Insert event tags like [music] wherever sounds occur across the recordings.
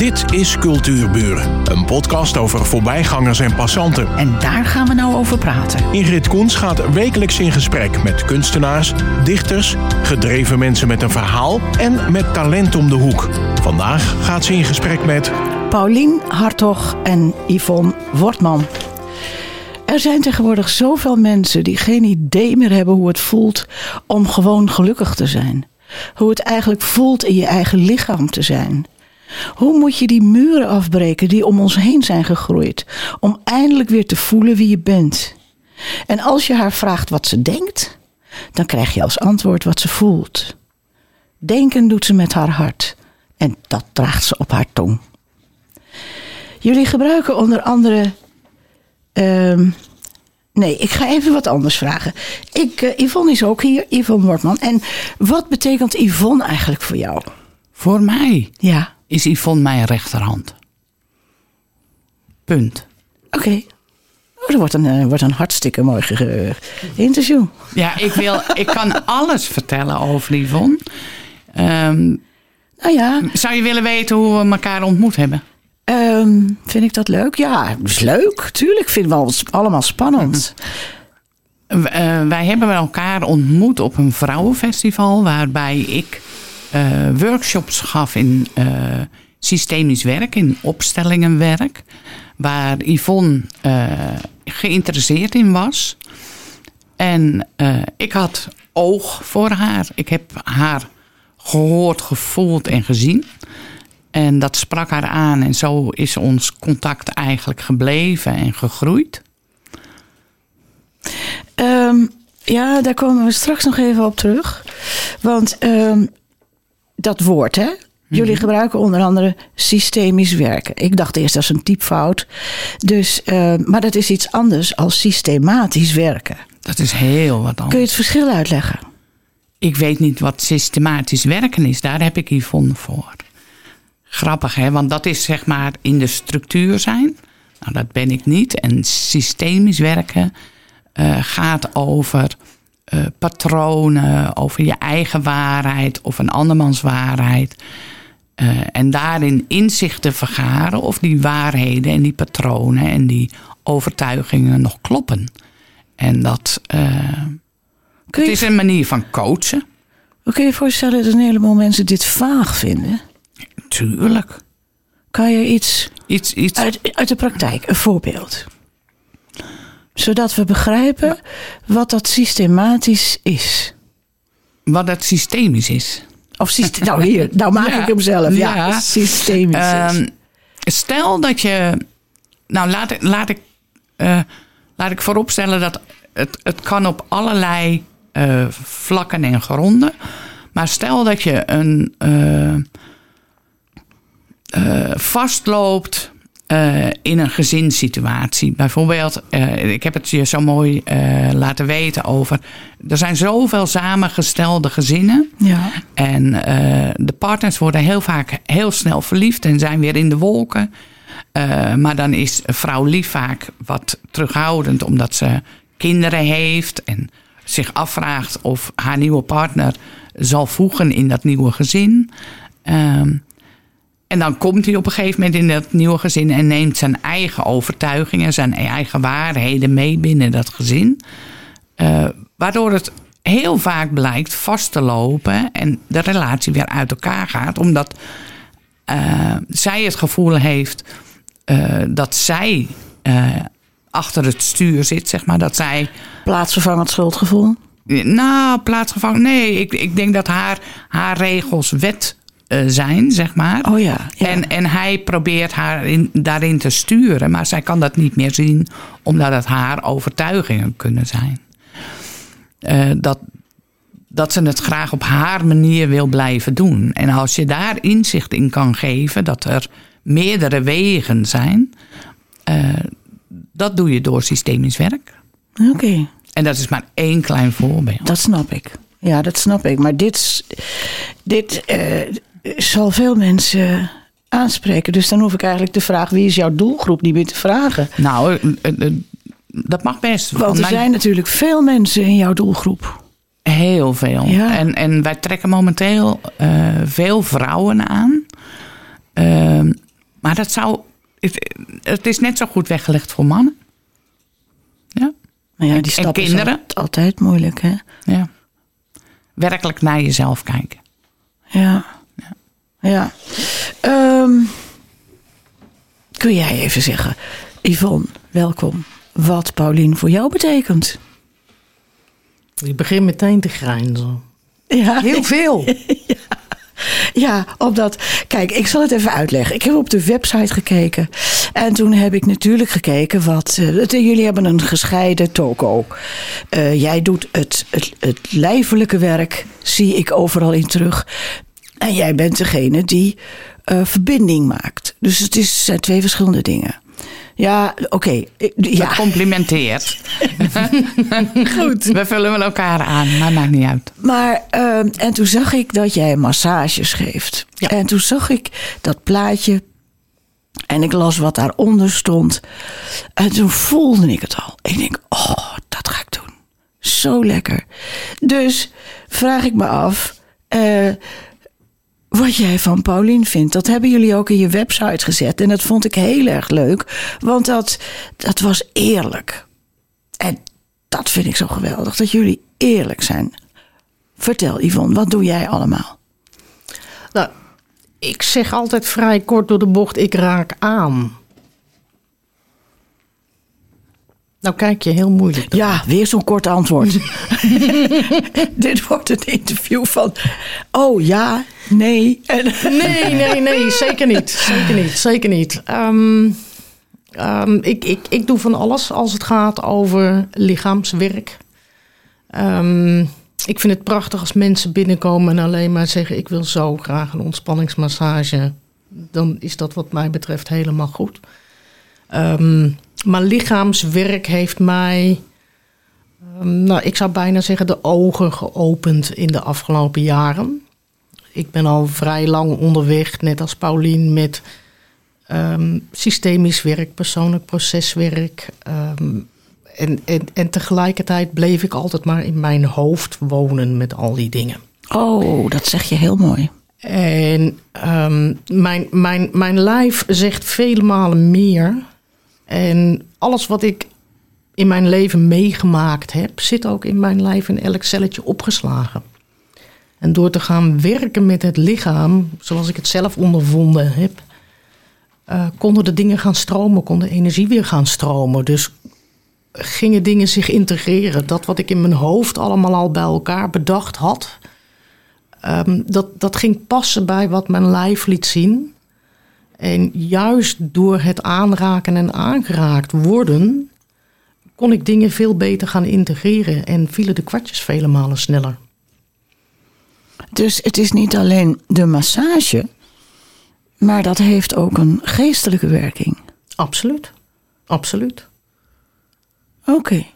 Dit is Cultuurburen, een podcast over voorbijgangers en passanten. En daar gaan we nou over praten. Ingrid Koens gaat wekelijks in gesprek met kunstenaars, dichters, gedreven mensen met een verhaal en met talent om de hoek. Vandaag gaat ze in gesprek met Paulien Hartog en Yvonne Wortman. Er zijn tegenwoordig zoveel mensen die geen idee meer hebben hoe het voelt om gewoon gelukkig te zijn. Hoe het eigenlijk voelt in je eigen lichaam te zijn. Hoe moet je die muren afbreken die om ons heen zijn gegroeid, om eindelijk weer te voelen wie je bent? En als je haar vraagt wat ze denkt, dan krijg je als antwoord wat ze voelt. Denken doet ze met haar hart en dat draagt ze op haar tong. Jullie gebruiken onder andere. ehm, nee, ik ga even wat anders vragen. Ik, eh, Yvonne is ook hier, Yvonne Wortman. En wat betekent Yvonne eigenlijk voor jou? Voor mij Ja, is Yvonne mijn rechterhand. Punt. oké. Oh, dat wordt een, eh, wordt een hartstikke mooi ge- interview. Ja, ik, wil, ik kan alles vertellen over Yvonne. Ehm, Nou ja, zou je willen weten hoe we elkaar ontmoet hebben? ehm, vind ik dat leuk? Ja, is leuk. Tuurlijk vinden we alles allemaal spannend. W- eh, wij hebben elkaar ontmoet op een vrouwenfestival... waarbij ik eh, workshops gaf in eh, systemisch werk, in opstellingenwerk... waar Yvonne eh, geïnteresseerd in was. En eh, ik had oog voor haar. Ik heb haar gehoord, gevoeld en gezien. En dat sprak haar aan en zo is ons contact eigenlijk gebleven en gegroeid. Ehm, ja, daar komen we straks nog even op terug. Want ehm, dat woord, hè? Jullie gebruiken onder andere systemisch werken. Ik dacht eerst dat is een typfout. Dus, ehm, maar dat is iets anders als systematisch werken. Dat is heel wat anders. Kun je het verschil uitleggen? Ik weet niet wat systematisch werken is. Daar heb ik Yvonne voor. Grappig, hè? Want dat is zeg maar in de structuur zijn. Nou, dat ben ik niet. En systemisch werken eh, gaat over eh, patronen, over je eigen waarheid of een andermans waarheid. Eh, en daarin inzichten vergaren of die waarheden en die patronen en die overtuigingen nog kloppen. En dat eh, het is een manier van coachen. kun je je voorstellen dat een heleboel mensen dit vaag vinden? Tuurlijk. Kan je iets Iets, iets, uit, uit de praktijk, een voorbeeld? Zodat we begrijpen wat dat systematisch is. wat het systemisch is. Of nou hier, nou maak [laughs] Ja. ik hem zelf. Ja, Ja. systemisch is. Ehm, stel dat je. Nou, laat, ik- laat, ik, eh, laat ik vooropstellen dat het, het kan op allerlei eh, vlakken en gronden. Maar stel dat je een. eh, vastloopt eh, in een gezinssituatie. Bijvoorbeeld, eh, ik heb het je zo mooi eh, laten weten over. Er zijn zoveel samengestelde gezinnen. Ja. En de partners worden heel vaak heel snel verliefd en zijn weer in de wolken. Maar dan is vrouw lief vaak wat terughoudend omdat ze kinderen heeft en zich afvraagt of haar nieuwe partner zal voegen in dat nieuwe gezin. Ehm, en dan komt hij op een gegeven moment in dat nieuwe gezin en neemt zijn eigen overtuigingen, zijn eigen waarheden mee binnen dat gezin. Eh, waardoor het heel vaak blijkt vast te lopen en de relatie weer uit elkaar gaat, omdat eh, zij het gevoel heeft eh, dat zij achter het stuur zit, zeg maar. Dat zij Plaatsvervangend schuldgevoel. nou, plaatsgevangen. Nee, ik, ik denk dat haar, haar regels wet zijn, zeg maar. Oh ja. ja. En, en hij probeert haar in, daarin te sturen, maar zij kan dat niet meer zien, omdat het haar overtuigingen kunnen zijn. Eh, dat, dat ze het graag op haar manier wil blijven doen. En als je daar inzicht in kan geven dat er meerdere wegen zijn, eh, dat doe je door systemisch werk. Oké, En dat is maar één klein voorbeeld. dat snap ik. Ja, dat snap ik. Maar dit, dit eh, zal veel mensen aanspreken. Dus dan hoef ik eigenlijk de vraag: wie is jouw doelgroep niet meer te vragen? Nou, eh, eh, dat mag best. Want er zijn natuurlijk veel mensen in jouw doelgroep. Heel veel. Ja. En, en wij trekken momenteel eh, veel vrouwen aan. Ehm, Maar dat zou. Het, het is net zo goed weggelegd voor mannen. Ja. Maar ja, En- die en kinderen? al- altijd moeilijk, hè? ja. Werkelijk naar jezelf kijken. Ja. Ja. Ehm, kun jij even zeggen, Yvonne, welkom, wat Paulien voor jou betekent? Ik begin meteen te grijnzen. Ja, Heel veel. [laughs] Ja, omdat, kijk, ik zal het even uitleggen. Ik heb op de website gekeken. En toen heb ik natuurlijk gekeken wat. eh, jullie hebben een gescheiden toko. Eh, jij doet het, het, het lijfelijke werk, zie ik overal in terug. En jij bent degene die eh, verbinding maakt. Dus het is, zijn twee verschillende dingen. Ja, oké. eh, Ja. Complimenteert. [laughs] goed. We vullen wel elkaar aan, maar maakt niet uit. Maar, ehm, en toen zag ik dat jij massages geeft. Ja. En toen zag ik dat plaatje. En ik las wat daaronder stond. En toen voelde ik het al. Ik denk, oh, dat ga ik doen. Zo lekker. Dus vraag ik me af. eh, wat jij van Paulien vindt. Dat hebben jullie ook in je website gezet. En dat vond ik heel erg leuk. Want dat, dat was eerlijk. En dat vind ik zo geweldig. Dat jullie eerlijk zijn. Vertel Yvonne, wat doe jij allemaal? Nou, ik zeg altijd vrij kort door de bocht, ik raak aan. Nou kijk je heel moeilijk. Ja, weer zo'n kort antwoord. [laughs] Dit wordt een interview van. Oh ja, nee. En, Nee, nee, nee, zeker niet. Zeker niet, zeker niet. Ehm, ehm, ik, ik, ik doe van alles als het gaat over lichaamswerk. Ehm, ik vind het prachtig als mensen binnenkomen en alleen maar zeggen: Ik wil zo graag een ontspanningsmassage. Dan is dat, wat mij betreft, helemaal goed. Ehm, maar lichaamswerk heeft mij, ehm, nou, ik zou bijna zeggen, de ogen geopend in de afgelopen jaren. Ik ben al vrij lang onderweg, net als Paulien, met ehm, systemisch werk, persoonlijk proceswerk. ehm, en, en, en tegelijkertijd bleef ik altijd maar in mijn hoofd wonen met al die dingen. oh, dat zeg je heel mooi. En mijn, mijn, mijn lijf zegt vele malen meer. En alles wat ik in mijn leven meegemaakt heb, zit ook in mijn lijf in elk celletje opgeslagen. En door te gaan werken met het lichaam, zoals ik het zelf ondervonden heb, eh, konden de dingen gaan stromen, kon de energie weer gaan stromen. Dus gingen dingen zich integreren. Dat wat ik in mijn hoofd allemaal al bij elkaar bedacht had, Ehm, dat, dat ging passen bij wat mijn lijf liet zien. En juist door het aanraken en aangeraakt worden, kon ik dingen veel beter gaan integreren en vielen de kwartjes vele malen sneller. Dus het is niet alleen de massage, maar dat heeft ook een geestelijke werking. Absoluut. Absoluut. Oké.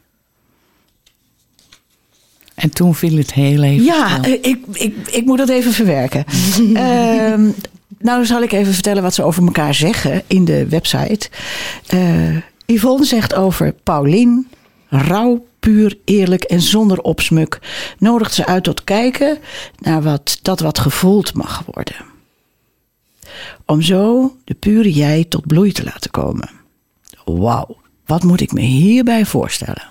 En toen viel het heel even Ja, eh, ik, ik, ik moet dat even verwerken. [laughs] Ehm, nou zal ik even vertellen wat ze over elkaar zeggen in de website. Eh, Yvonne zegt over Paulien, rauw, puur, eerlijk en zonder opsmuk. Nodigt ze uit tot kijken naar wat, dat wat gevoeld mag worden. Om zo de pure jij tot bloei te laten komen. Wauw, wat moet ik me hierbij voorstellen?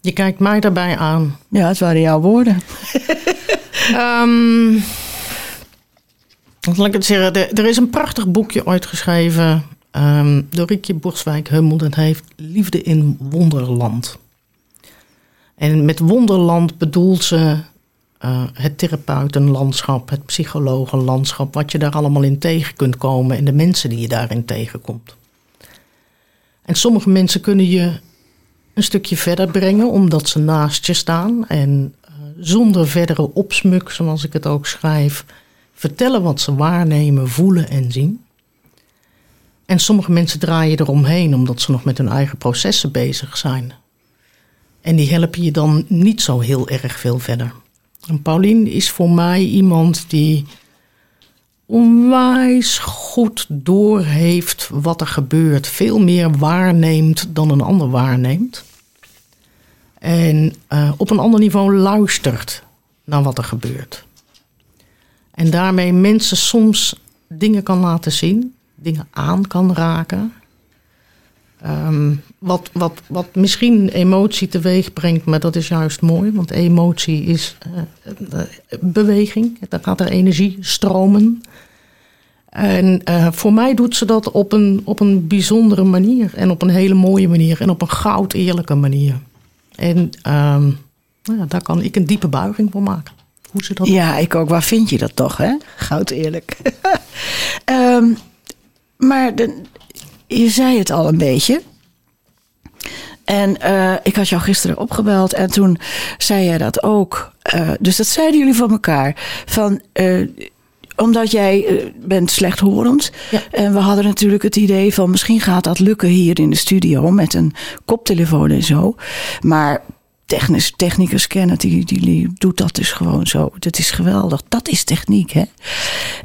Je kijkt mij daarbij aan. Ja, het waren jouw woorden. [laughs] Ehm, laat ik het zeggen. Er, is een prachtig boekje ooit geschreven ehm, door Riekje Borswijk-Hummel. Dat heeft Liefde in Wonderland. En met wonderland bedoelt ze eh, het therapeutenlandschap, het psychologenlandschap, wat je daar allemaal in tegen kunt komen en de mensen die je daarin tegenkomt. En sommige mensen kunnen je een stukje verder brengen omdat ze naast je staan en zonder verdere opsmuk, zoals ik het ook schrijf, vertellen wat ze waarnemen, voelen en zien. En sommige mensen draaien eromheen omdat ze nog met hun eigen processen bezig zijn. En die helpen je dan niet zo heel erg veel verder. En Paulien is voor mij iemand die onwijs goed doorheeft wat er gebeurt. Veel meer waarneemt dan een ander waarneemt. En eh, op een ander niveau luistert naar wat er gebeurt. En daarmee mensen soms dingen kan laten zien, dingen aan kan raken. Ehm, wat, wat, wat misschien emotie teweeg brengt, maar dat is juist mooi, want emotie is uh, beweging. Dan gaat er energie stromen. En voor mij doet ze dat op een, op een bijzondere manier en op een hele mooie manier en op een goud eerlijke manier. En um, nou ja, daar kan ik een diepe buiging voor maken. Hoe ze dat ja, ik ook. Waar vind je dat toch, hè? Goud eerlijk. um, [laughs] maar je zei het al een beetje. En uh, ik had jou gisteren opgebeld en toen zei jij dat ook. Uh, dus dat zeiden jullie van elkaar. Van, uh, omdat jij bent slechthorend. Ja. En we hadden natuurlijk het idee van misschien gaat dat lukken hier in de studio met een koptelefoon en zo. Maar technisch, technicus kennen, die, die doet dat dus gewoon zo. Dat is geweldig. Dat is techniek, hè?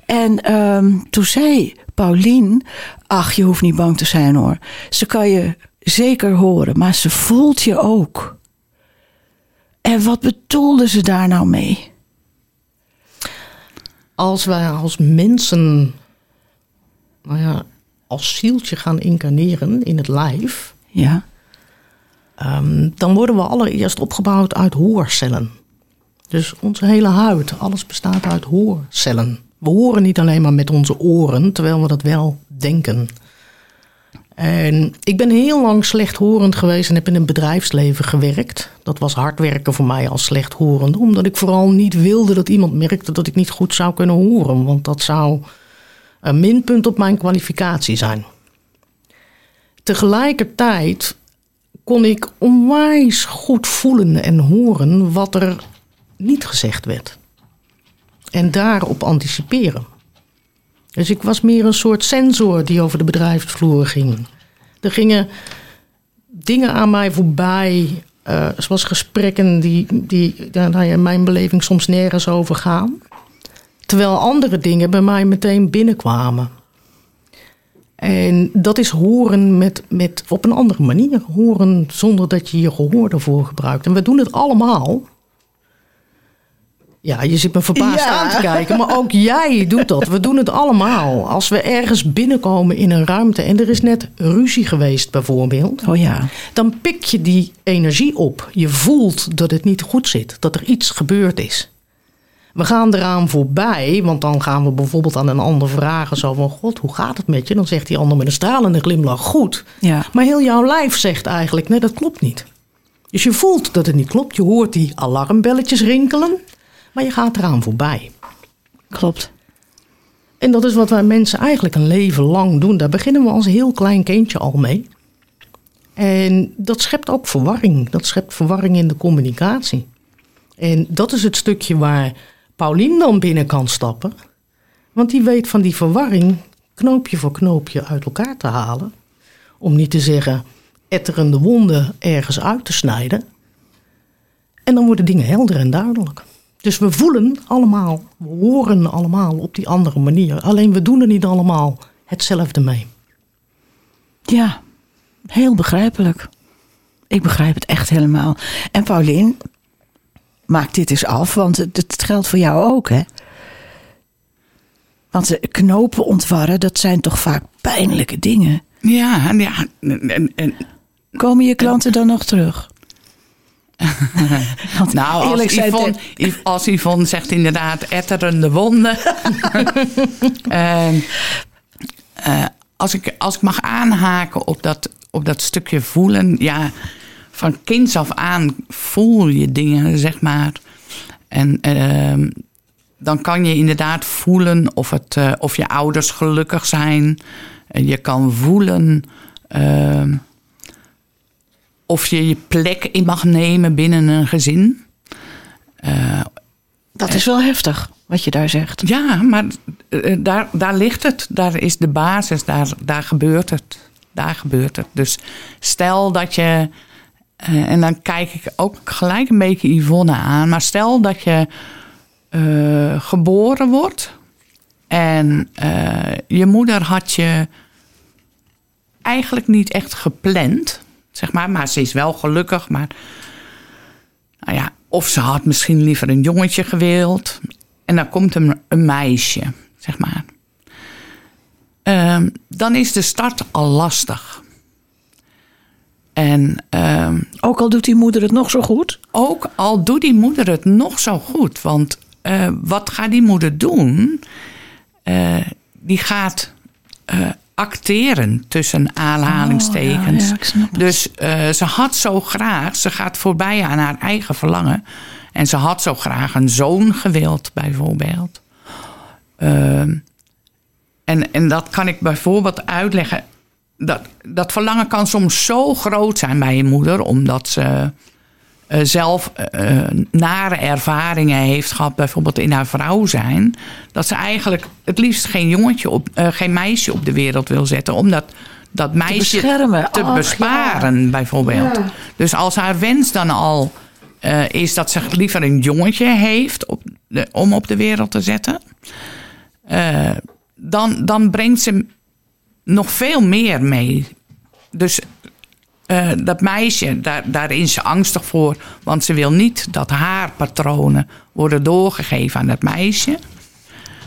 En um, toen zei Paulien, ach, je hoeft niet bang te zijn hoor. Ze kan je zeker horen, maar ze voelt je ook. En wat bedoelde ze daar nou mee? Als wij als mensen, nou ja, als zieltje gaan incarneren in het lijf, ja. Um, dan worden we allereerst opgebouwd uit hoorcellen. Dus onze hele huid, alles bestaat uit hoorcellen. We horen niet alleen maar met onze oren, terwijl we dat wel denken. En ik ben heel lang slechthorend geweest en heb in een bedrijfsleven gewerkt. Dat was hard werken voor mij als slechthorende, omdat ik vooral niet wilde dat iemand merkte dat ik niet goed zou kunnen horen, want dat zou een minpunt op mijn kwalificatie zijn. Tegelijkertijd kon ik onwijs goed voelen en horen wat er niet gezegd werd. En daarop anticiperen. Dus ik was meer een soort sensor die over de bedrijfsvloer ging. Er gingen dingen aan mij voorbij, uh, zoals gesprekken die, die nou ja, mijn beleving soms nergens over gaan. Terwijl andere dingen bij mij meteen binnenkwamen. En dat is horen met, met, op een andere manier. Horen zonder dat je je gehoor ervoor gebruikt. En we doen het allemaal. Ja, je zit me verbaasd aan te kijken, maar ook jij doet dat. We doen het allemaal. Als we ergens binnenkomen in een ruimte en er is net ruzie geweest bijvoorbeeld. Oh ja. Dan pik je die energie op. Je voelt dat het niet goed zit, dat er iets gebeurd is. We gaan eraan voorbij, want dan gaan we bijvoorbeeld aan een ander vragen: zo van God, hoe gaat het met je? Dan zegt die ander met een stralende glimlach: goed. Ja. Maar heel jouw lijf zegt eigenlijk: nee, dat klopt niet. Dus je voelt dat het niet klopt. Je hoort die alarmbelletjes rinkelen, maar je gaat eraan voorbij. Klopt. En dat is wat wij mensen eigenlijk een leven lang doen. Daar beginnen we als heel klein kindje al mee. En dat schept ook verwarring. Dat schept verwarring in de communicatie. En dat is het stukje waar Paulien dan binnen kan stappen. Want die weet van die verwarring knoopje voor knoopje uit elkaar te halen. Om niet te zeggen etterende wonden ergens uit te snijden. En dan worden dingen helder en duidelijk. Dus we voelen allemaal, we horen allemaal op die andere manier. Alleen we doen er niet allemaal hetzelfde mee. Ja, heel begrijpelijk. Ik begrijp het echt helemaal. En Paulien, maak dit eens af, want het, het geldt voor jou ook, hè? Want knopen ontwarren, dat zijn toch vaak pijnlijke dingen. Ja, ja. En, en, Komen je klanten dan nog terug? [laughs] nou, als Yvonne, als Yvonne zegt inderdaad etterende wonden. uh, [laughs] [laughs] uh, als, ik, als ik mag aanhaken op dat, op dat stukje voelen. Ja, van kinds af aan voel je dingen, zeg maar. En uh, dan kan je inderdaad voelen of, het, uh, of je ouders gelukkig zijn. je kan voelen ehm, of je je plek in mag nemen binnen een gezin. Uh, dat is wel heftig, wat je daar zegt. Ja, maar uh, daar, daar ligt het. Daar is de basis. Daar, daar gebeurt het. Daar gebeurt het. Dus stel dat je uh, en dan kijk ik ook gelijk een beetje Yvonne aan. Maar stel dat je geboren wordt en je moeder had je eigenlijk niet echt gepland, zeg maar. Maar ze is wel gelukkig, maar nou ja, of ze had misschien liever een jongetje gewild. en dan komt een, een meisje, zeg maar. Ehm, dan is de start al lastig. En ehm, Ook al doet die moeder het nog zo goed. ook al doet die moeder het nog zo goed. Want eh, wat gaat die moeder doen? Eh, die gaat eh, acteren tussen aanhalingstekens. Oh, ja, ja, dus eh, ze had zo graag, ze gaat voorbij aan haar eigen verlangen. En ze had zo graag een zoon gewild, bijvoorbeeld. Ehm, en, en dat kan ik bijvoorbeeld uitleggen. Dat, dat verlangen kan soms zo groot zijn bij je moeder, omdat ze zelf eh, nare ervaringen heeft gehad, bijvoorbeeld in haar vrouw zijn, dat ze eigenlijk het liefst geen jongetje op, eh, geen meisje op de wereld wil zetten, omdat dat meisje te besparen, bijvoorbeeld. Ja. Dus als haar wens dan al eh, is dat ze liever een jongetje heeft op de- om op de wereld te zetten, eh, dan, dan brengt ze nog veel meer mee. Dus eh, dat meisje, daar, is ze angstig voor. Want ze wil niet dat haar patronen worden doorgegeven aan dat meisje.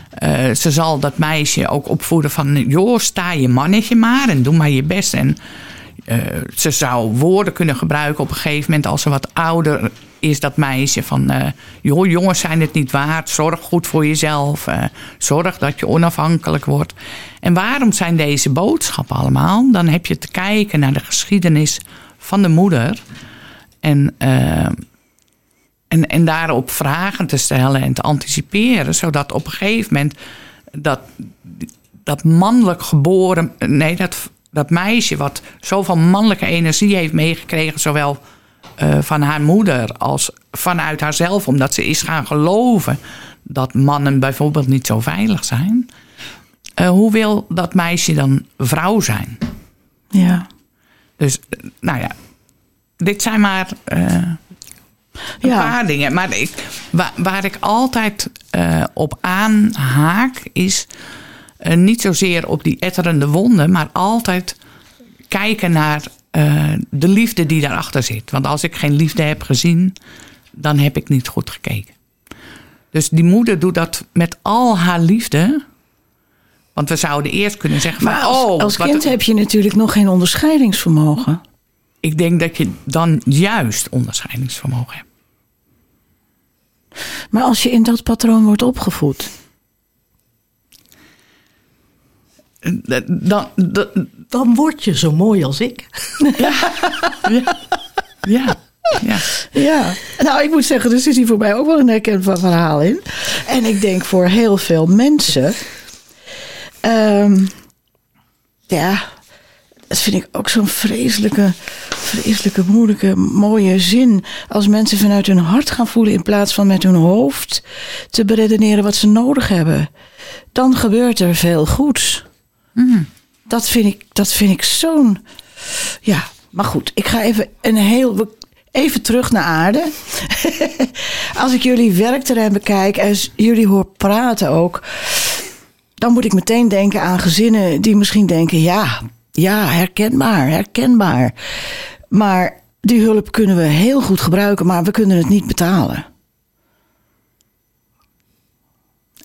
Eh, ze zal dat meisje ook opvoeden van... joh, sta je mannetje maar en doe maar je best. En eh, ze zou woorden kunnen gebruiken op een gegeven moment... als ze wat ouder is, dat meisje. Van, eh, joh, jongens zijn het niet waard. Zorg goed voor jezelf. eh, zorg dat je onafhankelijk wordt. En waarom zijn deze boodschappen allemaal? Dan heb je te kijken naar de geschiedenis van de moeder. En, eh, en, en daarop vragen te stellen en te anticiperen. Zodat op een gegeven moment dat, dat mannelijk geboren... Nee, dat, dat meisje wat zoveel mannelijke energie heeft meegekregen... zowel eh, van haar moeder als vanuit haarzelf... omdat ze is gaan geloven dat mannen bijvoorbeeld niet zo veilig zijn... Eh, hoe wil dat meisje dan vrouw zijn? Ja. Dus, eh, nou ja, dit zijn maar een Ja. paar dingen. Maar ik, waar, waar ik altijd op aanhaak is niet zozeer op die etterende wonden, maar altijd kijken naar eh, de liefde die daarachter zit. Want als ik geen liefde heb gezien, dan heb ik niet goed gekeken. Dus die moeder doet dat met al haar liefde. Want we zouden eerst kunnen zeggen van... Maar als, oh, als kind heb je natuurlijk nog geen onderscheidingsvermogen. ik denk dat je dan juist onderscheidingsvermogen hebt. Maar als je in dat patroon wordt opgevoed. Dan, dan, Dan word je zo mooi als ik. ja, ja. Ja, nou ik moet zeggen, er zit hier voor mij ook wel een herkenbaar verhaal in. En ik denk voor heel veel mensen. ehm, ja, dat vind ik ook zo'n vreselijke, vreselijke, moeilijke, mooie zin. Als mensen vanuit hun hart gaan voelen in plaats van met hun hoofd te beredeneren wat ze nodig hebben. Dan gebeurt er veel goeds. Dat vind ik, dat vind ik zo'n. Ja, maar goed, ik ga even een heel. Even terug naar aarde. [laughs] Als ik jullie werkterrein bekijk en jullie hoor praten ook. Dan moet ik meteen denken aan gezinnen die misschien denken: ja, ja, herkenbaar, herkenbaar. Maar die hulp kunnen we heel goed gebruiken, maar we kunnen het niet betalen.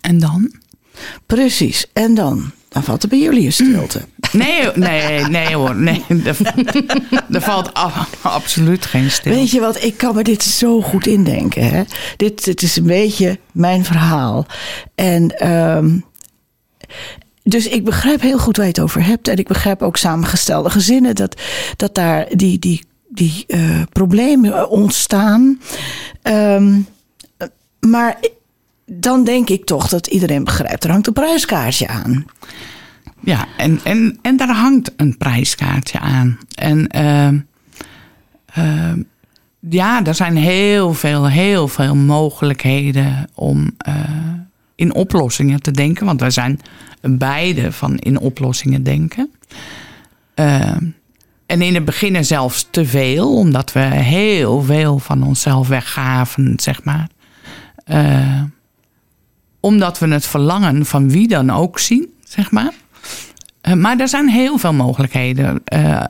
En dan? Precies. En dan? Dan valt er bij jullie een stilte. [laughs] Nee, nee, nee hoor. Nee, er, er [laughs] valt a- absoluut geen stil. Weet je wat, ik kan me dit zo goed indenken. Hè? Dit, dit is een beetje mijn verhaal. En ehm, dus ik begrijp heel goed waar je het over hebt. En ik begrijp ook samengestelde gezinnen. Dat, dat daar die, die, die eh, problemen ontstaan. Ehm, maar dan denk ik toch dat iedereen begrijpt. Er hangt een prijskaartje aan. Ja, en, en, en daar hangt een prijskaartje aan. En ehm, ehm, ja, er zijn heel veel, heel veel mogelijkheden om eh, in oplossingen te denken. Want wij zijn beide van in oplossingen denken. Ehm, en in het begin zelfs te veel, omdat we heel veel van onszelf weggaven, zeg maar. Eh, omdat we het verlangen van wie dan ook zien, zeg maar. Eh, maar er zijn heel veel mogelijkheden. Eh,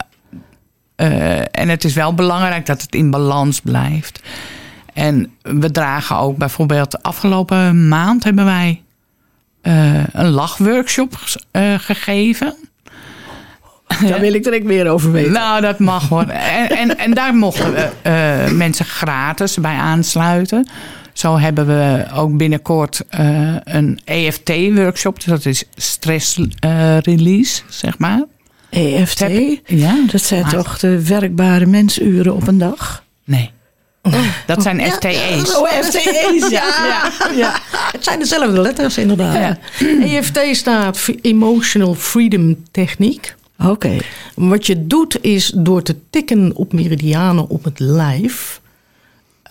eh, en het is wel belangrijk dat het in balans blijft. En we dragen ook bijvoorbeeld de afgelopen maand hebben wij een lachworkshop gegeven. Daar wil ik direct meer over weten. Nou, dat mag hoor. En, en, en daar mochten we mensen gratis bij aansluiten. Zo hebben we ook binnenkort eh, een EFT-workshop. Dus dat is stress eh, release, zeg maar. EFT, Heb- ja, dat zijn toch de werkbare mensuren op een dag? Nee. Dat zijn FTE's. Oh, FTE's, [laughs] ja. ja. ja. Het zijn dezelfde letters, inderdaad. Ja. EFT staat voor Emotional Freedom Techniek. Oké. Wat je doet is door te tikken op meridianen op het lijf.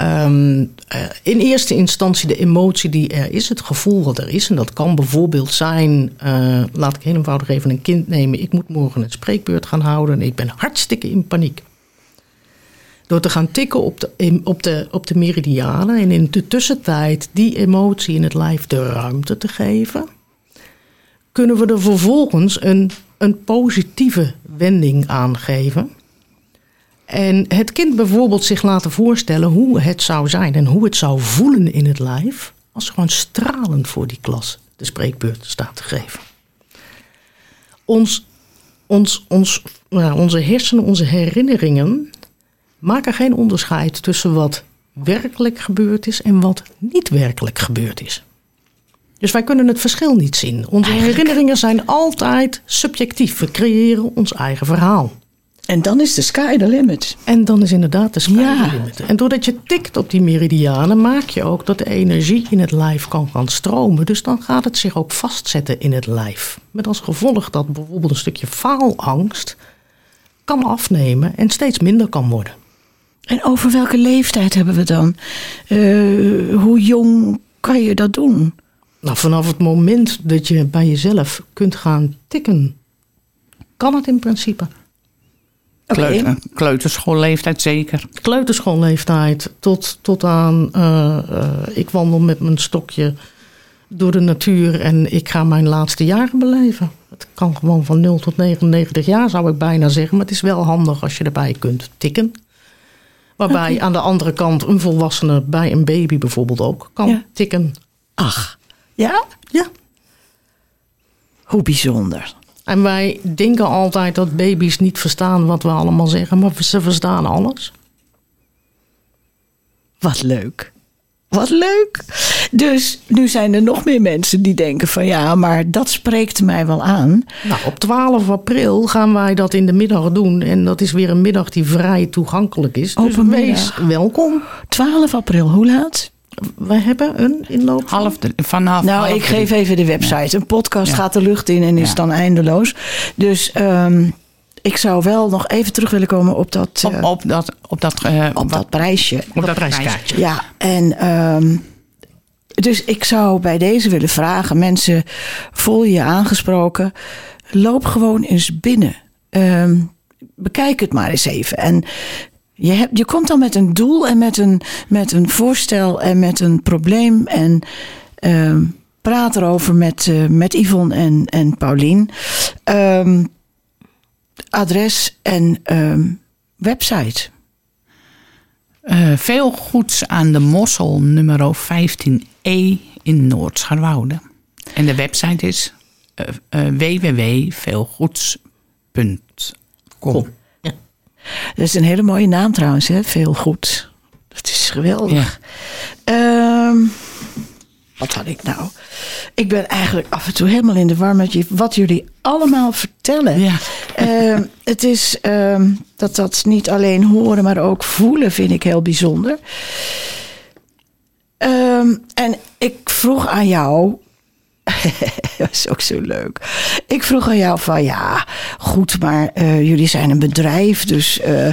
Ehm, eh, in eerste instantie de emotie die er is, het gevoel wat er is. En dat kan bijvoorbeeld zijn, eh, laat ik heel eenvoudig even een kind nemen. Ik moet morgen een spreekbeurt gaan houden en ik ben hartstikke in paniek. Door te gaan tikken op de, op, de, op de meridianen en in de tussentijd die emotie in het lijf de ruimte te geven, kunnen we er vervolgens een, een positieve wending aan geven. En het kind bijvoorbeeld zich laten voorstellen hoe het zou zijn en hoe het zou voelen in het lijf als gewoon stralend voor die klas de spreekbeurt staat te geven. Ons, ons, ons, nou, onze hersenen, onze herinneringen maken geen onderscheid tussen wat werkelijk gebeurd is en wat niet werkelijk gebeurd is. Dus wij kunnen het verschil niet zien. Onze herinneringen zijn altijd subjectief. We creëren ons eigen verhaal. En dan is de sky the limit. En dan is inderdaad de sky Ja. the limit. En doordat je tikt op die meridianen, maak je ook dat de energie in het lijf kan gaan stromen. Dus dan gaat het zich ook vastzetten in het lijf. Met als gevolg dat bijvoorbeeld een stukje faalangst kan afnemen en steeds minder kan worden. En over welke leeftijd hebben we dan? Eh, hoe jong kan je dat doen? Nou, vanaf het moment dat je bij jezelf kunt gaan tikken, kan het in principe. Kleuter, kleuterschoolleeftijd zeker. kleuterschoolleeftijd tot, tot aan eh, eh, ik wandel met mijn stokje door de natuur en ik ga mijn laatste jaren beleven. Het kan gewoon van 0 tot 99 jaar zou ik bijna zeggen, maar het is wel handig als je erbij kunt tikken. Waarbij aan de andere kant een volwassene bij een baby bijvoorbeeld ook kan Ja. tikken. Ach, ja? Ja. Hoe bijzonder. En wij denken altijd dat baby's niet verstaan wat we allemaal zeggen, maar ze verstaan alles. Wat leuk. Wat leuk. Dus nu zijn er nog meer mensen die denken van ja, maar dat spreekt mij wel aan. Nou, op 12 april gaan wij dat in de middag doen. En dat is weer een middag die vrij toegankelijk is. Dus Open wees middag. welkom. 12 april, hoe laat? Wij hebben een inloop. van- Half de, vanaf Nou, half ik drie. geef even de website. Een podcast Ja. gaat de lucht in en is Ja. dan eindeloos. Dus ehm, ik zou wel nog even terug willen komen op dat, Op, eh, op dat, op dat, eh, op dat prijsje. op dat prijskaartje. prijskaartje. Ja, en ehm, dus ik zou bij deze willen vragen: mensen, voel je je aangesproken? Loop gewoon eens binnen. Ehm, bekijk het maar eens even. En je, hebt, je komt dan met een doel en met een, met een voorstel en met een probleem. En ehm, praat erover met, eh, met Yvonne en, en Paulien. Ehm, adres en ehm, website. Eh, veel goeds aan de Mossel nummer 15e in Noord-Scharwoude. En de website is eh, eh, www.veelgoeds.com. Dat is een hele mooie naam trouwens, hè? Veel goed. Dat is geweldig. Ehm, wat had ik nou? Ik ben eigenlijk af en toe helemaal in de war met wat jullie allemaal vertellen. Ja. Ehm, het is ehm, dat dat niet alleen horen, maar ook voelen vind ik heel bijzonder. En ik vroeg aan jou. [laughs] dat is ook zo leuk. Ik vroeg aan jou van ja, goed, maar eh, jullie zijn een bedrijf, dus eh,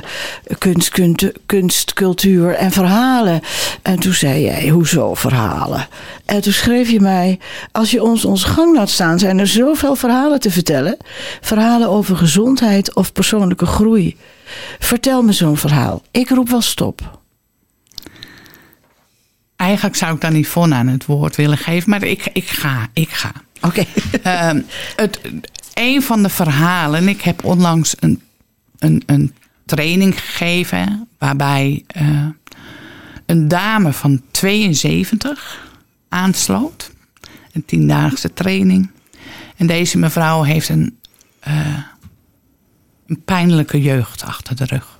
kunst, kunst, kunst, cultuur en verhalen. En toen zei jij, hoezo verhalen? En toen schreef je mij, als je ons ons gang laat staan, zijn er zoveel verhalen te vertellen. Verhalen over gezondheid of persoonlijke groei. Vertel me zo'n verhaal. Ik roep wel stop. Eigenlijk zou ik dan niet voor aan het woord willen geven, maar ik, ik ga, ik ga. Oké. [laughs] Ehm, het, een van de verhalen, ik heb onlangs een, een, een training gegeven waarbij eh, een dame van 72 aansloot. Een tiendaagse training. En deze mevrouw heeft een, eh, een pijnlijke jeugd achter de rug.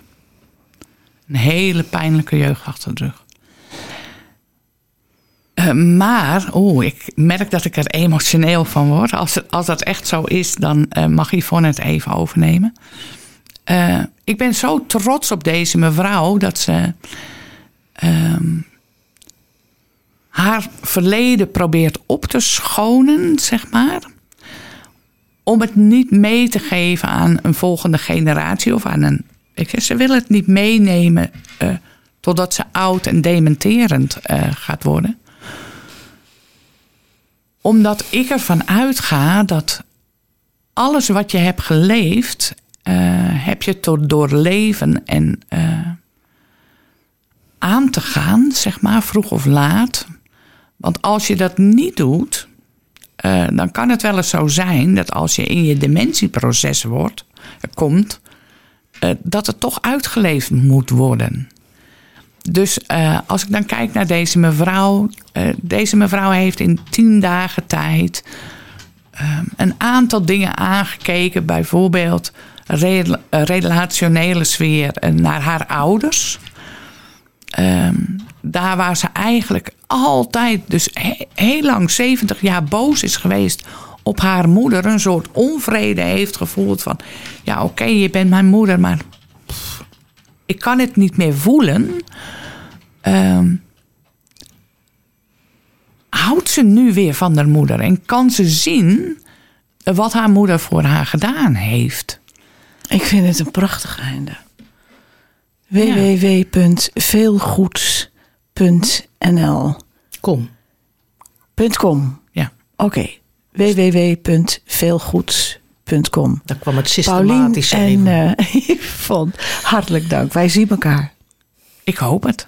Een hele pijnlijke jeugd achter de rug. Eh, maar, oh, ik merk dat ik er emotioneel van word. Als, als dat echt zo is, dan uh, mag Yvonne het even overnemen. Uh, ik ben zo trots op deze mevrouw dat ze ehm, haar verleden probeert op te schonen, zeg maar. Om het niet mee te geven aan een volgende generatie of aan een. Ik zeg, ze wil het niet meenemen totdat ze oud en dementerend gaat worden omdat ik ervan uitga dat alles wat je hebt geleefd, uh, heb je tot doorleven en uh, aan te gaan, zeg maar, vroeg of laat. Want als je dat niet doet, uh, dan kan het wel eens zo zijn dat als je in je dementieproces wordt, komt, dat het toch uitgeleefd moet worden. Dus uh, als ik dan kijk naar deze mevrouw. Uh, deze mevrouw heeft in tien dagen tijd um, een aantal dingen aangekeken. Bijvoorbeeld re relationele sfeer naar haar ouders. Um, daar waar ze eigenlijk altijd, dus he heel lang, 70 jaar boos is geweest op haar moeder. Een soort onvrede heeft gevoeld van... ja oké, je bent mijn moeder, maar ik kan het niet meer voelen... Um, houdt ze nu weer van haar moeder en kan ze zien wat haar moeder voor haar gedaan heeft. Ik vind het een prachtig einde. Ja. www.veelgoeds.nl Kom. .com. Ja. Oké. Okay. www.veelgoeds.com. Daar kwam het systematisch Paulien en uh, [laughs] Yvonne, hartelijk dank. Wij zien elkaar. Ik hoop het.